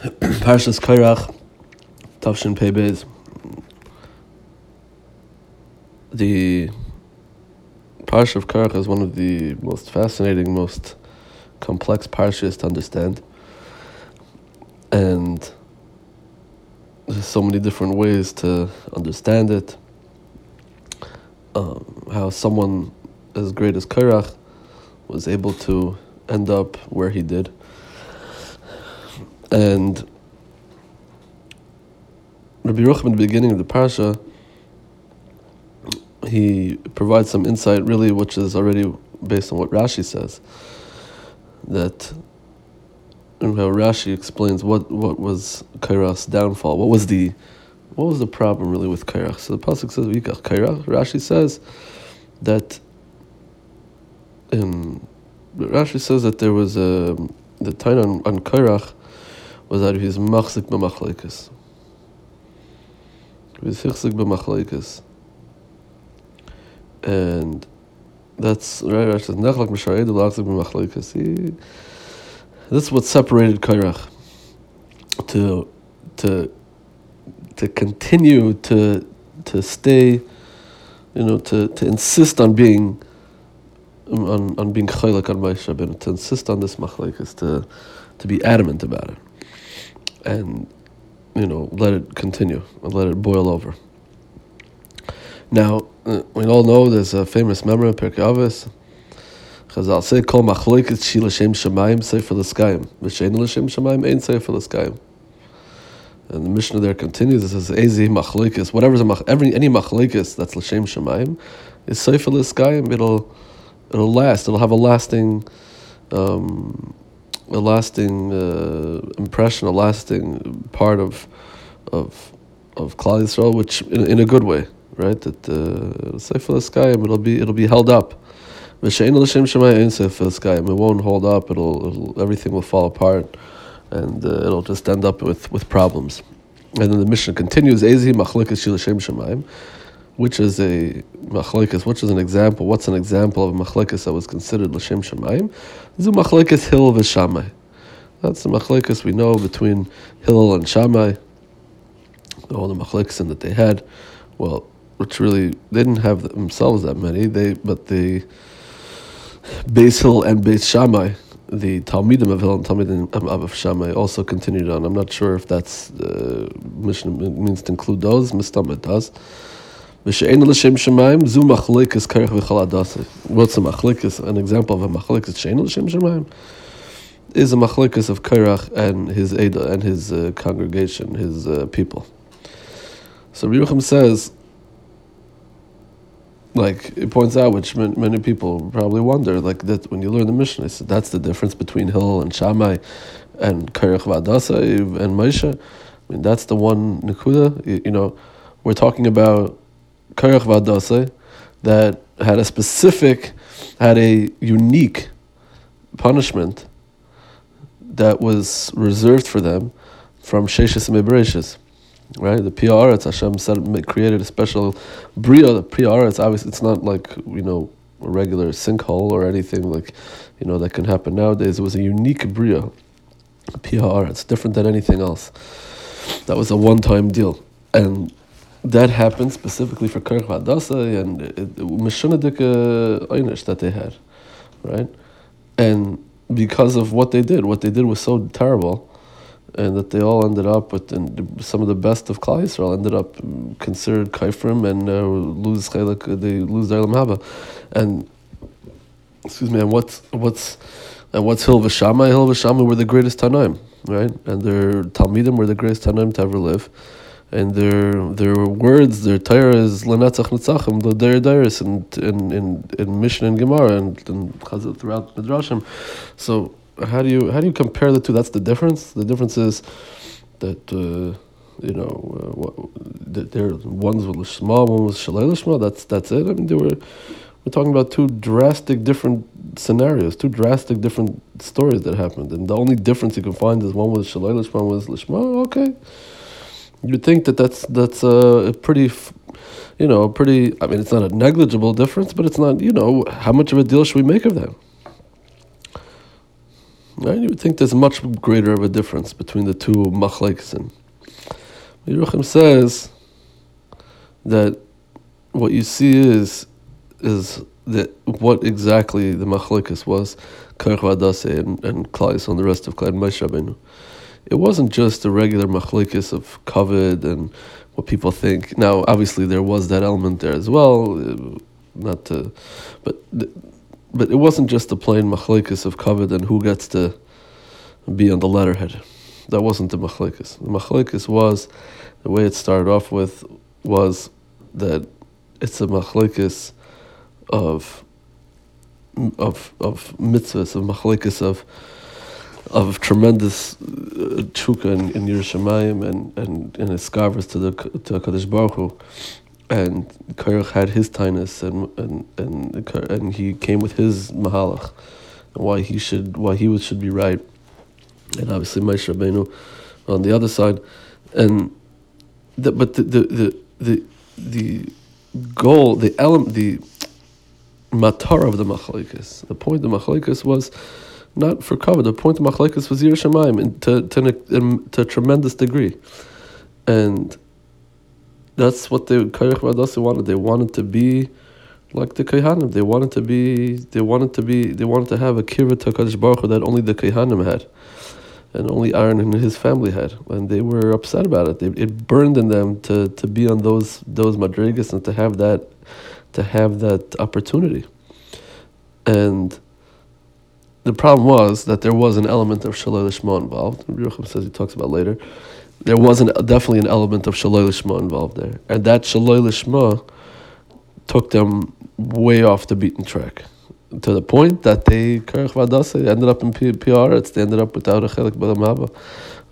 Parshas Korach, Tavshin Pebez. The Parsha of Korach is one of the most fascinating, most complex parshas to understand. And there's so many different ways to understand it. Um, how someone as great as Korach was able to end up where he did. And Rabbi Yerucham in the beginning of the parsha, he provides some insight, really, which is already based on what Rashi says. That and how Rashi explains what, what was Korach's downfall. What was the what was the problem really with Korach? So the pasuk says Vikach Korach. Rashi says that in Rashi says that there was a the time on, on Korach was er that he was machzik b'machlekes. He was hichzik b'machlekes. And that's right. Rashi says nechlak m'shared l'achzik b'machlekes. This is what separated Korach to to to continue to to stay, you know, to, to insist on being on, on being chaylik on Moshe Rabbeinu, to insist on this machlekes, to to be adamant about it and you know let it continue and let it boil over. Now uh, we all know there's a famous memory Pirkei Avos. Chazal say kol machlokes shi l'shem shamayim sefer l'skayim v'shein l'shem shamayim ein sefer l'skayim. And the Mishnah there continues. It says ezi machlokes whatever's a mach, every any machlokes that's l'shem shamayim is sefer l'skayim. It'll it'll last. It'll have a lasting. Um, a lasting uh, impression, a lasting part of of of Klal Yisrael, which in, in a good way, right? That uh, Sefer sky, it'll be it'll be held up. V'shein l'shem shemayim Sefer sky, it won't hold up. It'll, it'll everything will fall apart, and uh, it'll just end up with with problems. And then the Mishnah continues: Ezi machlekes shil shemayim which is a machlekes, which is an example. What's an example of a machlekes that was considered l'shem shemayim? Zu machlekes Hillel v'Shamai. That's the machlekes we know between Hillel and Shammai. All the machlekes that they had, well, which really they didn't have themselves that many. They but the Beis Hill and Beis Shammai, the Talmidim of Hillel and Talmidim of Shammai also continued on. I'm not sure if that's uh, Mishnah means to include those. Mistam it does. What's a machlekes? An example of a machlekes she'en l'shem shemayim is a machlekes of Korach and his Ada and his uh, congregation, his uh, people. So Yerucham says, like it points out, which many people probably wonder, like that when you learn the Mishnah, said that's the difference between Hillel and Shammai, and Korach v'Adasa and Moshe. I mean, that's the one Nakuda. You, you know, we're talking about Korach Vadase that had a specific, had a unique punishment that was reserved for them from Sheshis and Mebreshis. Right? The Piaretz, Hashem said, created a special Bria. The Piaretz, obviously, it's not like, you know, a regular sinkhole or anything like, you know, that can happen nowadays. It was a unique Bria. Piyar, it's different than anything else. That was a one time deal. And that happened specifically for Korach Vadasa and Mishunadik Einish that they had, right? And because of what they did, what they did was so terrible, and that they all ended up with and some of the best of Klal Yisrael ended up considered kaifrim and uh, lose chaylik, they lose their haba, and excuse me, and what's what's and what's Hil V'Shamai? Hil V'Shamai were the greatest Tanaim, right? And their Talmidim were the greatest Tanaim to ever live and their their words, their Torah is lenatzach netzachim, the deiris in in in in Mishnah and Gemara and, and throughout Midrashim. So how do you how do you compare the two? That's the difference. The difference is that. Uh, you know, uh, there one's with lishma, one was shalei lishma. That's that's it. I mean, they were we're talking about two drastic different scenarios, two drastic different stories that happened, and the only difference you can find is one was shalei lishma, one was lishma. Okay, You'd think that that's that's a pretty, you know, a pretty. I mean, it's not a negligible difference, but it's not. You know, how much of a deal should we make of that? Right? You would think there's much greater of a difference between the two machlekes. And Yerucham says that what you see is is that what exactly the machlekes was, Korach and, and Klais on the rest of Klai Moshe. It wasn't just a regular machlekes of kavod and what people think. Now, obviously, there was that element there as well, uh, not to, but but it wasn't just a plain machlekes of kavod and who gets to be on the letterhead. That wasn't the machlekes. The machlekes was the way it started off with was that it's a machlekes of of of mitzvahs, of machlekes of of tremendous uh, chuka in, in Yerushalayim and and and his to the to Kadosh Baruch Hu. and Korach had his tinus and and and and he came with his mahalach, and why he should why he would, should be right, and obviously Moshe Rabbeinu on the other side, and the, but the the the the, the goal the element the matar of the machlekes the point of the machlekes was not for cover. The point of Machlekes was Yerushalayim to, to, um, to a tremendous degree. And that's what the Vadasi wanted. They wanted to be like the Kehanim. They wanted to be, they wanted to be, they wanted to have a Kirva to Kadosh Baruch Hu that only the Kehanim had. And only Aaron and his family had. And they were upset about it. They, it burned in them to, to be on those, those madrigas and to have that, to have that opportunity. And the problem was that there was an element of Shaloi Lishma involved. Yerucham says he talks about later. There was an, definitely an element of Shaloi Lishma involved there. And that Shaloi Lishma took them way off the beaten track. To the point that they, ended up in PR, it's they ended up without a Chelik Balamaba,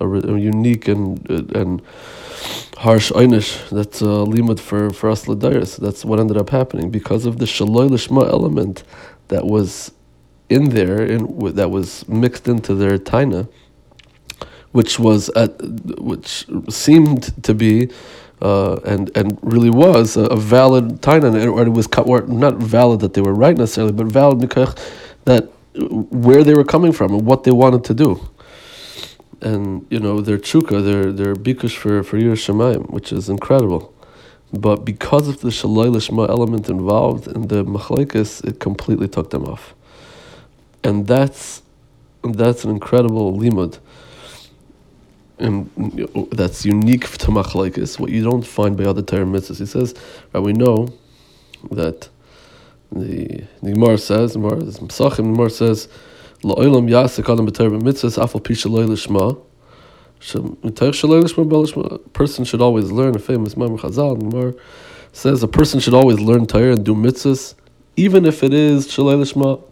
a unique and and harsh einish that's a limud for, for us Ladairis. That's what ended up happening because of the Shaloi Lishma element that was in there in, that was mixed into their taina, which was at, which seemed to be uh, and and really was a, a valid taina, or it was or not valid that they were right necessarily, but valid because that where they were coming from and what they wanted to do. And you know their chuka, their their bikush for for Yerushalayim, which is incredible. But because of the lishma element involved in the machlekes, it completely took them off and that's that's an incredible limud. And that's unique to machlekes, what you don't find by other Torah mitzvahs. He says, right, we know that the the Gemara says, Gemara, the Pesachim, the Gemara says, "La'olam yasek adam b'Torah mitzvahs afal pisha lishma." A person should always learn a famous Mamar Chazal. Gemara says a person should always learn Torah and do mitzvahs, even if it is shalei lishma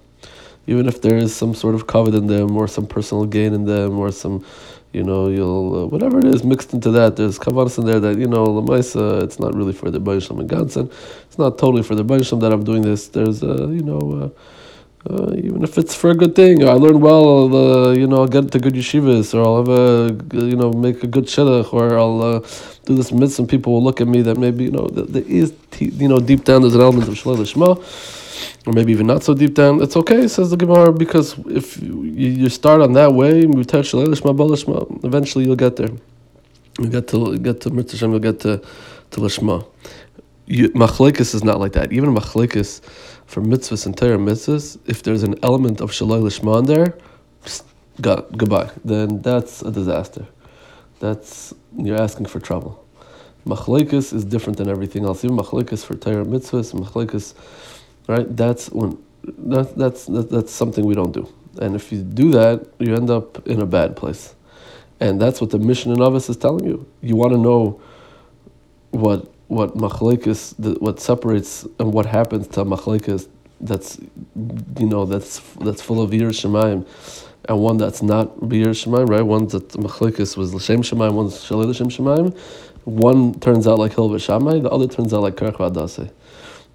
even if there is some sort of covet in them or some personal gain in them or some, you know, you'll uh, whatever it is mixed into that. There's kavanas in there that you know lemaisa. It's not really for the Baishlam and Gansen. It's not totally for the Baishlam that I'm doing this. There's uh, you know. Uh, uh, even if it's for a good thing, I learn well. I'll, uh, you know, I'll get to good yeshivas, or I'll have a, you know, make a good shidduch, or I'll uh, do this mitzvah. And people will look at me that maybe, you know, there is, you know, deep down there's an element of lishma or maybe even not so deep down, it's okay, says the Gemara, because if you, you start on that way, eventually you'll get there. You get to get to Mitzvah you'll get to, to Lishma. Machlekes is not like that. Even Machlekes for mitzvahs and Torah mitzvahs, if there's an element of Shalai Lishma in there, got, goodbye. Then that's a disaster. That's, you're asking for trouble. Machlekes is different than everything else. Even Machlekes for Torah mitzvahs, Machlekes right? That's when that, that's that, that's something we don't do. And if you do that, you end up in a bad place. And that's what the Mishnah in Avos is telling you. You want to know what what machlekes, what separates and what happens to machlekes that's you know that's that's full of Yir Shemaim, and one that's not Yir Shemaim, right? One that machlekes was L'Shem Shemaim, one's Shalei L'Shem Shemaim. One turns out like Hil V'Shamai, the other turns out like Korach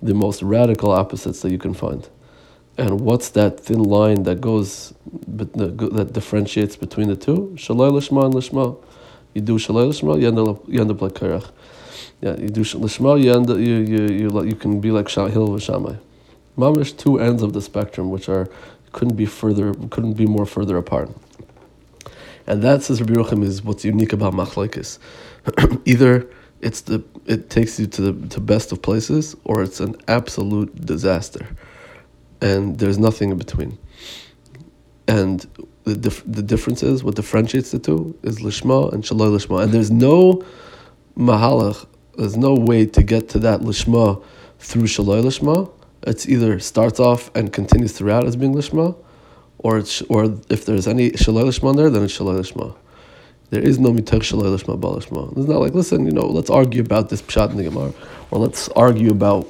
the most radical opposites that you can find. And what's that thin line that goes, that differentiates between the two? Shalai lishma and lishma. You do shalai lishma, you end up, you end up like Korach. Yeah, you do lishma, you end up, you, you, you, you can be like shahil v'shamai. Mamish two ends of the spectrum, which are couldn't be further, couldn't be more further apart. And that says Rabbi Yochanan is what's unique about machlekes. Either it's the it takes you to the to best of places, or it's an absolute disaster, and there's nothing in between. And the dif- the difference is what differentiates the two is lishma and shaloi lishma, and there's no mahalach, there's no way to get to that lishma through shaloi lishma. It's either starts off and continues throughout as being lishma, or it's or if there's any shaloi lishma there, then it's shaloi lishma. There is no mitoch shaloi lishma balishma. It's not like listen, you know, let's argue about this pshat in the Gemara, or let's argue about,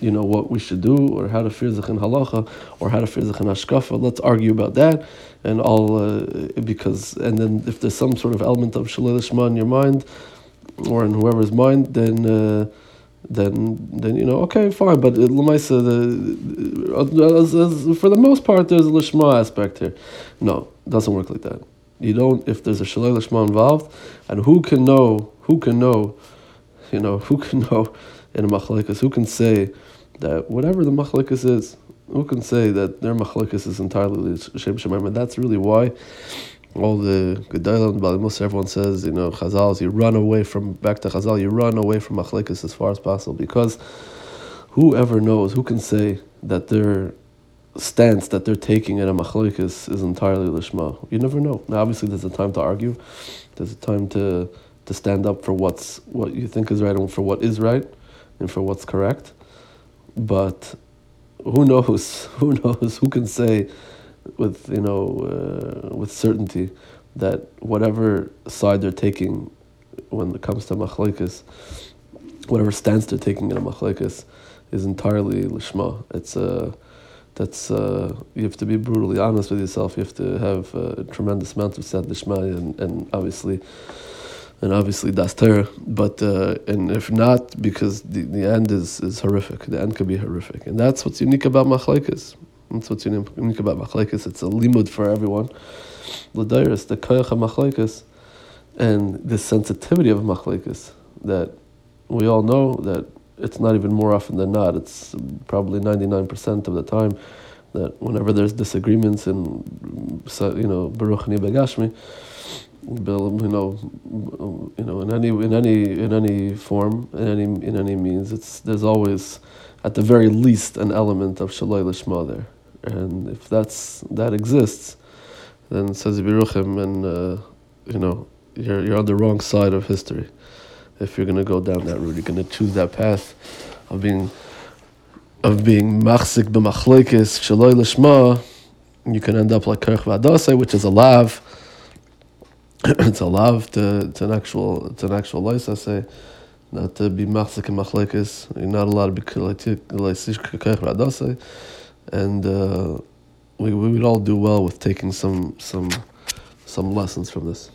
you know, what we should do, or how to fear zechin halacha, or how to fear zechin hashkafa. Let's argue about that, and all uh, because and then if there's some sort of element of shaloi lishma in your mind, or in whoever's mind, then. Uh, then then you know okay fine but lemaisa the for the most part there's a lishma aspect here no doesn't work like that you don't if there's a shalai lishma involved and who can know who can know you know who can know in a machlekas who can say that whatever the machlekas is who can say that their machlekas is entirely shem shemaim? And that's really why all the Gedalim and Balimus, everyone says, you know, Chazal, you run away from, back to Chazal, you run away from Machlekes as far as possible because whoever knows, who can say that their stance that they're taking in a Machlekes is entirely Lishma? You never know. Now, obviously, there's a time to argue, there's a time to, to stand up for what's what you think is right and for what is right and for what's correct. But who knows? Who knows? Who can say with you know uh, with certainty that whatever side they're taking when it comes to machlekes, whatever stance they're taking in a machlekes, is entirely lishma. It's a that's uh, you have to be brutally honest with yourself. You have to have a tremendous amount of sad and, and obviously and obviously Torah. But uh, and if not, because the, the end is, is horrific. The end could be horrific, and that's what's unique about machlekes. That's what's unique about machlekes. It's a limud for everyone. The L'dairis, the koyach machlekes, and the sensitivity of machlekes that we all know that it's not even more often than not. It's probably ninety nine percent of the time that whenever there's disagreements in you know baruch ni begashmi, you know, you know, in any in any in any form, in any in any means, it's there's always, at the very least, an element of shaloi lishma there. And if that's that exists, then says Biruchim, and uh, you know you're you're on the wrong side of history. If you're going to go down that route, you're going to choose that path of being of being machzik b'machlekes shaloi lishma. You can end up like Korach Vadase, which is a lav. it's a lav to, to an actual to an actual lice, I say. Not to be machzik and machlekes. You're not allowed to be Korach Vadase and uh, we, we would all do well with taking some some some lessons from this.